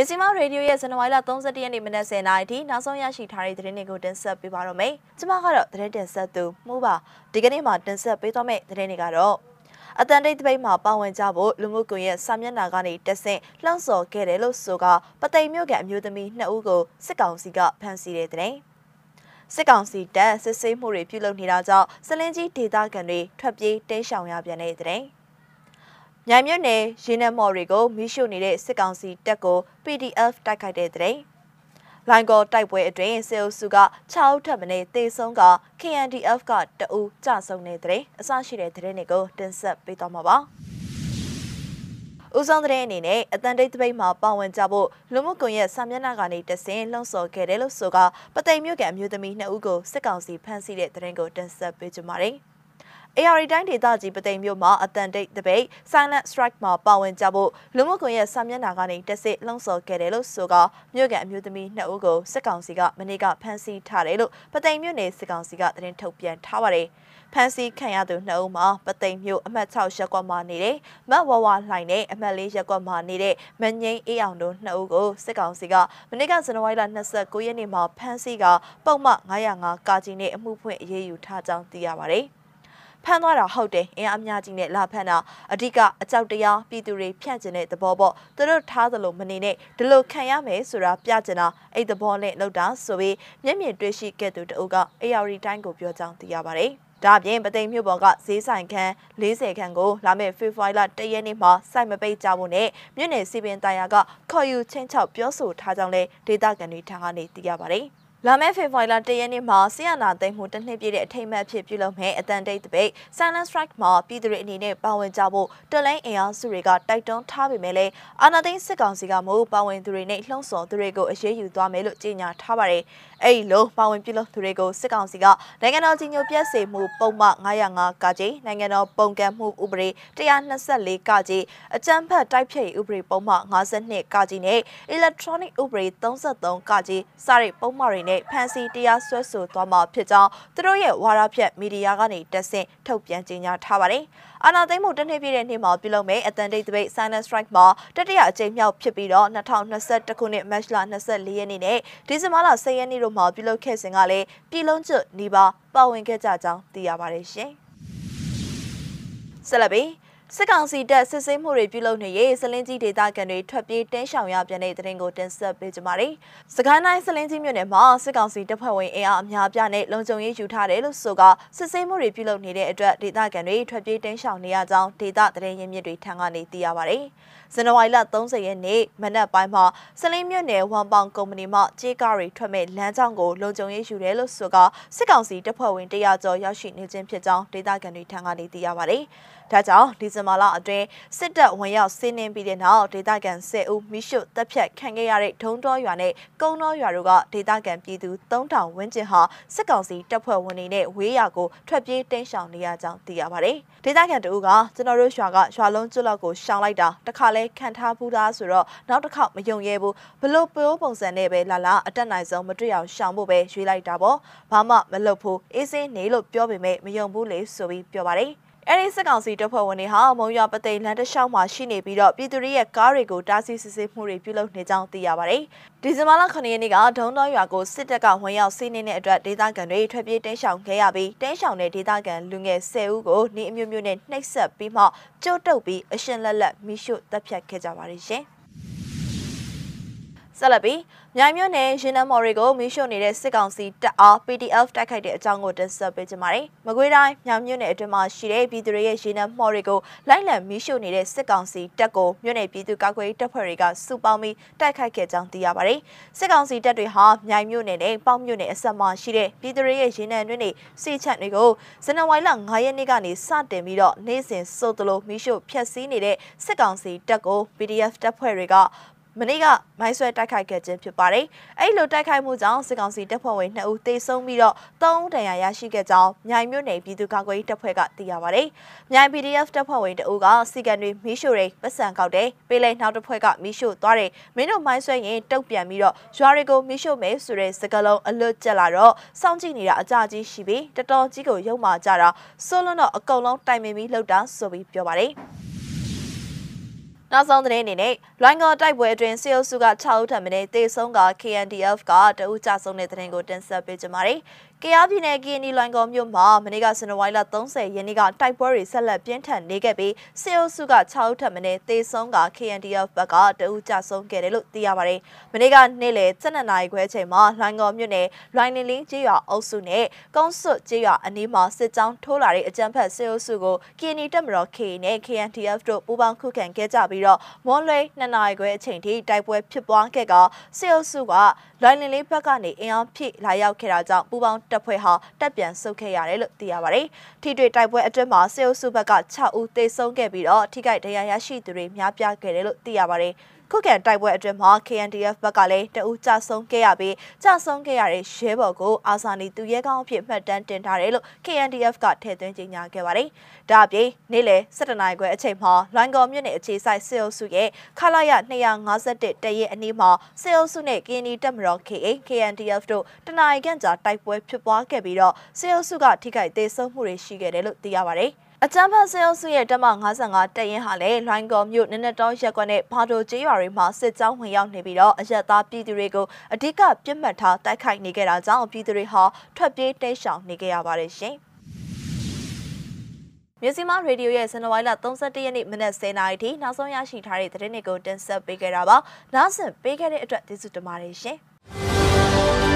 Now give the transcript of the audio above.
မြစီမရေဒီယိုရဲ့ဇန်နဝါရီလ31ရက်နေ့မနက်10:00နာရီထိနောက်ဆုံးရရှိထားတဲ့သတင်းတွေကိုတင်ဆက်ပေးပါတော့မယ်။ကျွန်မကတော့သတင်းတင်ဆက်သူမှုပါ။ဒီကနေ့မှာတင်ဆက်ပေးသွားမယ့်သတင်းတွေကတော့အတန်တိတ်တပိတ်မှာပါဝင်ကြဖို့လူမှုကွန်ရက်စာမျက်နှာကနေတက်ဆင့်လှောင်ဆော်ခဲ့တယ်လို့ဆိုကပသိမ်မြို့ကအမျိုးသမီး2ဦးကိုစစ်ကောင်စီကဖမ်းဆီးတဲ့တဲ့စစ်ကောင်စီတပ်စစ်ဆေးမှုတွေပြုလုပ်နေတာကြောင့်စလင်းကြီးဒေသခံတွေထွက်ပြေးတင်းရှောင်ရပြန်တဲ့တဲ့ မြိုင်မြတ်နယ်ရင်းနှမော်တွေကိုမိရှုနေတဲ့စစ်ကောင်စီတပ်ကို PDF တိုက်ခိုက်တဲ့တဲ့လိုင်ကောတိုက်ပွဲအတွင်းစေအုပ်စုက6ဦးထပ်မံတေဆုံးက KNDF ကတအူးကြဆုံးနေတဲ့အစရှိတဲ့တဲ့တွေကိုတင်ဆက်ပေးသွားမှာပါဦးဆောင်တဲ့အနေနဲ့အတန်တိတ်တပိတ်မှာပါဝင်ကြဖို့လူမှုကွန်ရက်စာမျက်နှာကနေတဆင်လှုံ့ဆော်ခဲ့တယ်လို့ဆိုကပသိမ်မြို့ကအမျိုးသမီး2ဦးကိုစစ်ကောင်စီဖမ်းဆီးတဲ့တဲ့ရင်ကိုတင်ဆက်ပေးကြပါမယ်။ AR တိုင်းဒေသကြီးပသိမ်မြို့မှာအတန်တိတ်တပိတ် Silent Strike မှာပါဝင်ကြဖို့လူမှုကွန်ရက်စာမျက်နှာကနေတက်စစ်လှုံ့ဆော်ခဲ့တယ်လို့ဆိုကမြို့ကန်အမျိုးသမီးနှစ်ဦးကိုစစ်ကောင်စီကမနေ့ကဖမ်းဆီးထားတယ်လို့ပသိမ်မြို့နယ်စစ်ကောင်စီကသတင်းထုတ်ပြန်ထားပါတယ်ဖန်စီခံရသူနှစ်ဦးမှာပသိမ်မြို့အမှတ်6ရပ်ကွက်မှာနေတဲ့မတ်ဝဝလှိုင်နဲ့အမှတ်4ရပ်ကွက်မှာနေတဲ့မငိမ့်အေးအောင်တို့နှစ်ဦးကိုစစ်ကောင်စီကမနေ့ကဇန်နဝါရီလ29ရက်နေ့မှာဖမ်းဆီးကပုံမှန်905ကာကြီးနဲ့အမှုဖွင့်အရေးယူထားကြောင်းသိရပါတယ်။ ဖမ်းသွားတာဟုတ်တယ်အင်အားအများကြီးနဲ့လာဖမ်းတာအဓိကအကြောက်တရားပြည်သူတွေဖြန့်ကျင်တဲ့သဘောပေါ့သူတို့ထားသလိုမနေနဲ့ဒီလိုခံရမယ်ဆိုတာပြကျင်တာအဲ့သဘောနဲ့လောက်တာဆိုပြီးမျက်မြင်တွေ့ရှိခဲ့သူတအုပ်က AR တိုင်းကိုပြောကြောင်းသိရပါတယ်ဒါအပြင်ပသိမ်မြို့ပေါ်ကဈေးဆိုင်ခန်း40ခန်းကိုလာမယ့်ဖေဖော်ဝါရီလ1ရက်နေ့မှာစိုက်မပိတ်ကြဖို့နဲ့မြို့နယ်စီပင်တိုင်ယာကခေါ်ယူချင်းချောက်ပြောဆိုထားကြောင်းလည်းဒေသခံတွေထံကနေသိရပါတယ်။ လာမယ့်ဖေဖော်ဝါရီလ၁ရက်နေ့မှာဆီယနာသိမ်းမှုတစ်နှစ်ပြည့်တဲ့အထိမ်းအမှတ်ဖြစ်ပြုလုပ်မယ့်အတန်တိတ်တပိတ် Silent Strike မှာပြည်သူတွေအနေနဲ့ပါဝင်ကြဖို့တလိုင်းအင်အားစုတွေကတိုက်တွန်းထားပေမဲ့လည်းအာဏာသိမ်းစစ်ကောင်စီကမို့ပါဝင်သူတွေနဲ့လှုံ့ဆော်သူတွေကိုအရေးယူသွားမယ်လို့ကြေညာထားပါတယ်။အဲဒီလိုပါဝင်ပြုလုပ်သူတွေကိုစစ်ကောင်စီကနိုင်ငံတော်ကြီးညိုပြည့်စေမှုပုံမှ905ကကြီးနိုင်ငံတော်ပုံကန့်မှုဥပဒေ124ကကြီးအကြမ်းဖက်တိုက်ဖျက်ရေးဥပဒေပုံမှ52ကကြီးနဲ့ Electronic ဥပဒေ33ကကြီးစတဲ့ပုံမှန်တွေနဲ့ဖန်စီတရားစွဲဆိုသွားမှာဖြစ်ကြောင်းသူတို့ရဲ့ဝါရဖြတ်မီဒီယာကနေတက်ဆင့်ထုတ်ပြန်ကြေညာထားပါတယ်။အာဏာသိမ်းမှုတစ်နှစ်ပြည့်တဲ့နေ့မှာပြုလုပ်မယ့်အတန်တိတ်တပိတ် Silent Strike မှာတတိယအကြိမ်မြောက်ဖြစ်ပြီးတော့2021ခုနှစ်မတ်လ24ရက်နေ့နဲ့ဒီဇင်ဘာလ10ရက်နေ့တို့မှာပြုလုပ်ခဲ့စဉ်ကလည်းပြည်လုံးကျွတ်နေပါပါဝင်ခဲ့ကြကြောင်းသိရပါတယ်ရှင်။ဆက်လက်ပြီး စစ်ကောင်စီတပ်စစ်ဆေးမှုတွေပြုလုပ်နေရေးစလင်းကြီးဒေသခံတွေထွက်ပြေးတင်းရှောင်ရပြန်တဲ့တဲ့ရင်ကိုတင်ဆက်ပေးကြပါမယ်။စကိုင်းတိုင်းစလင်းကြီးမြို့နယ်မှာစစ်ကောင်စီတပ်ဖွဲ့ဝင်အင်အားအများပြားနဲ့လုံခြုံရေးယူထားတယ်လို့ဆိုကစစ်ဆေးမှုတွေပြုလုပ်နေတဲ့အတွက်ဒေသခံတွေထွက်ပြေးတင်းရှောင်နေရကြောင်းဒေသသတင်းရင်းမြစ်တွေထံကနေသိရပါဗျ။ဇန်နဝါရီလ30ရက်နေ့မနက်ပိုင်းမှာစလင်းမြို့နယ်ဝမ်ပေါင်ကုမ္ပဏီမှကြေးကားတွေထွက်မဲ့လမ်းကြောင်းကိုလုံခြုံရေးယူတယ်လို့ဆိုကစစ်ကောင်စီတပ်ဖွဲ့ဝင်100ကျော်ရောက်ရှိနေခြင်းဖြစ်ကြောင်းဒေသခံတွေထံကနေသိရပါဗျ။ဒါကြောင့်ဒီဇင်ဘာလအတွင်းစစ်တပ်ဝင်ရောက်ဆင်းနှင်းပြီးတဲ့နောက်ဒေသခံ10ဦးမိရှုတပ်ဖြတ်ခံခဲ့ရတဲ့ဒုံတော်ရွာနဲ့ကုန်းတော်ရွာတို့ကဒေသခံပြည်သူ3000ဝန်းကျင်ဟာစစ်ကောင်စီတပ်ဖွဲ့ဝင်တွေနဲ့ဝေးရာကိုထွက်ပြေးတင်းရှောင်နေရကြောင်းသိရပါတယ်။ဒေသခံတို့ကကျွန်တော်တို့ရွာကရွာလုံးကျွတ်လောက်ကိုရှောင်လိုက်တာတခါလဲခံထားဘူးသားဆိုတော့နောက်တစ်ခေါက်မယုံရဲဘူးဘလို့ပိုးပုံစံနဲ့ပဲလာလာအတက်နိုင်ဆုံးမတွေ့အောင်ရှောင်ဖို့ပဲရွေးလိုက်တာပေါ့ဘာမှမလုပ်ဘူးအေးစင်းနေလို့ပြောပေမဲ့မယုံဘူးလေဆိုပြီးပြောပါတယ်။ အဲဒီစစ်ကောင်စီတပ်ဖွဲ့ဝင်တွေဟာမုံရွာပသိမ်လမ်းတစ်လျှောက်မှာရှိနေပြီးတော့ပြည်သူတွေရဲ့ကားတွေကိုတားဆီးစစ်ဆေးမှုတွေပြုလုပ်နေကြောင်းသိရပါတယ်။ဒီဇင်ဘာလ9ရက်နေ့ကဒုံတော်ရွာကိုစစ်တပ်ကဝင်ရောက်စီးနင်းတဲ့အတွက်ဒေသခံတွေထွက်ပြေးတင်းရှောင်ခဲ့ရပြီးတင်းရှောင်တဲ့ဒေသခံလူငယ်10ဦးကိုနေအမျိုးမျိုးနဲ့နှိပ်စက်ပြီးမှကြိုးတုပ်ပြီးအရှင်လက်လက်မိရှုတပ်ဖြတ်ခဲ့ကြပါတယ်ရှင်။ ဆက်လက်ပြီးမြိုင်မြို့နယ်ရင်နမော်တွေကိုမီးရှို့နေတဲ့စစ်ကောင်စီတပ်အား PDF တိုက်ခိုက်တဲ့အကြောင်းကိုတင်ဆက်ပေးကြပါမယ်။မကွေးတိုင်းမြောင်မြို့နယ်အတွင်းမှာရှိတဲ့ပြည်သူတွေရဲ့ရင်နမော်တွေကိုလိုက်လံမီးရှို့နေတဲ့စစ်ကောင်စီတပ်ကိုမြို့နယ်ပြည်သူ့ကာကွယ်ရေးတပ်ဖွဲ့တွေကစုပေါင်းပြီးတိုက်ခိုက်ခဲ့ကြောင်းသိရပါတယ်။စစ်ကောင်စီတပ်တွေဟာမြိုင်မြို့နယ်နဲ့ပေါင်းမြို့နယ်အစပ်မှာရှိတဲ့ပြည်သူတွေရဲ့ရင်နံတွင်းတွေစီချက်တွေကိုဇန်နဝါရီလ9ရက်နေ့ကနေစတင်ပြီးတော့နေ့စဉ်စိုးတလို့မီးရှို့ဖျက်ဆီးနေတဲ့စစ်ကောင်စီတပ်ကို PDF တပ်ဖွဲ့တွေက မနေ့ကမိုင်းဆွဲတိုက်ခိုက်ခဲ့ခြင်းဖြစ်ပါတယ်။အဲ့လိုတိုက်ခိုက်မှုကြောင့်စစ်ကောင်စီတပ်ဖွဲ့ဝင်2ဦးသေဆုံးပြီးတော့3ဦးဒဏ်ရာရရှိခဲ့ကြောင်းမြိုင်မြို့နယ်ပြည်သူ့ကာကွယ်ရေးတပ်ဖွဲ့ကသိရပါတယ်။မြိုင် PDF တပ်ဖွဲ့ဝင်2ဦးကစီကန်တွေမီးရှို့တွေပတ်စံကောက်တယ်။ပေးလိုက်နောက်တစ်ဖွဲ့ကမီးရှို့သွားတယ်။မင်းတို့မိုင်းဆွဲရင်တုတ်ပြန်ပြီးတော့ရွာတွေကိုမီးရှို့မယ်ဆိုတဲ့စကားလုံးအလွတ်ကျက်လာတော့စောင့်ကြည့်နေတာအကြကြီးရှိပြီးတတော်ကြီးကိုရုံမာကြတာစိုးလွန်းတော့အကုန်လုံးတိုင်ပင်ပြီးလှုပ်တာဆိုပြီးပြောပါတယ်။မ နောက်ဆုံးသတင်းအနေနဲ့လွိုင်းကောတိုက်ပွဲအတွင်းစေအုပ်စုက6ဦးထပ်မင်းတေဆုံးက KNDF ကတအူးကြဆုံးတဲ့သတင်းကိုတင်ဆက်ပေးကြပါမယ်။ ကယားပြည်နယ်ကီနီလွိုင်ကော်မြို့မှာမနေ့ကစနဝိုင်းလ30ရက်နေ့ကတိုက်ပွဲတွေဆက်လက်ပြင်းထန်နေခဲ့ပြီးစေအုပ်စုက6ဦးထပ်မင်းတေဆုံးက KNDF ဘက်ကတအူးကြဆုံးခဲ့တယ်လို့သိရပါတယ်။မနေ့ကနေ့လယ်7နာရီခွဲချိန်မှာလွိုင်ကော်မြို့နယ်လွိုင်လင်းလင်းကျေးရွာအုပ်စုနဲ့ကုန်းစွတ်ကျေးရွာအနီးမှာစစ်ကြောင်းထိုးလာတဲ့အကြမ်းဖက်စေအုပ်စုကိုကီနီတပ်မတော် K နဲ့ KNDF တို့ပူးပေါင်းခုခံခဲ့ကြပြီးတော့မွန်လွဲ2နာရီခွဲအချိန်ထိတိုက်ပွဲဖြစ်ပွားခဲ့ကစေအုပ်စုကလွိုင်လင်းလေးဘက်ကနေအင်အားဖြည့်လာရောက်ခဲ့တာကြောင့်ပူပေါင်းတပ်ဖွဲ့ဟာတပ်ပြန်ဆုတ်ခဲ့ရတယ်လို့သိရပါတယ်။ထိတွေ့တိုက်ပွဲအတွင်းမှာစေအုပ်စုဘက်က6ဦးသေဆုံးခဲ့ပြီးတော့ထိခိုက်ဒဏ်ရာရရှိသူတွေများပြားခဲ့တယ်လို့သိရပါတယ်။ ခုခံတိုက်ပွဲအတွင်းမှာ KNDF ဘက်ကလည်းတအူးကြဆုံးခဲ့ရပြီးကြဆုံးခဲ့ရတဲ့ရဲဘော်ကိုအာဇာနည်သူရဲကောင်းအဖြစ်မှတ်တမ်းတင်ထားတယ်လို့ KNDF ကထည့်သွင်းကြေညာခဲ့ပါတယ်။ဒါအပြင်နေ့လယ်7နာရီခွဲအချိန်မှာလွိုင်းကော်မြို့နယ်အခြေစိုက်စစ်အုပ်စုရဲ့ခလာရ251တရဲအနီးမှာစစ်အုပ်စုနဲ့ KND တပ်မတော် KA KNDF တို့တနအီခန့်ကြာတိုက်ပွဲဖြစ်ပွားခဲ့ပြီးတော့စစ်အုပ်စုကထိခိုက်ဒေဆုံးမှုတွေရှိခဲ့တယ်လို့သိရပါတယ်။ အကြမ်းဖက်စစ်အုပ်စုရဲ့တပ်မ55တပ်ရင်းဟာလည်းလွိုင်းကော်မြို့နနက်တော်ရက်ကွက်နဲ့ဘာတိုကျေးရွာတွေမှာစစ်ကြောင်းဝင်ရောက်နေပြီးတော့အရက်သားပြည်သူတွေကိုအ धिक ပြစ်မှတ်ထားတိုက်ခိုက်နေကြတာကြောင့်ပြည်သူတွေဟာထွက်ပြေးတိတ်ရှောင်နေကြရပါတယ်ရှင်။မြစီမရေဒီယိုရဲ့ဇန်နဝါရီလ31ရက်နေ့မနက်10:00နာရီထိနောက်ဆုံးရရှိထားတဲ့သတင်းတွေကိုတင်ဆက်ပေးခဲ့တာပါ။နားဆင်ပေးခဲ့တဲ့အတွက်ကျေးဇူးတင်ပါတယ်ရှင်။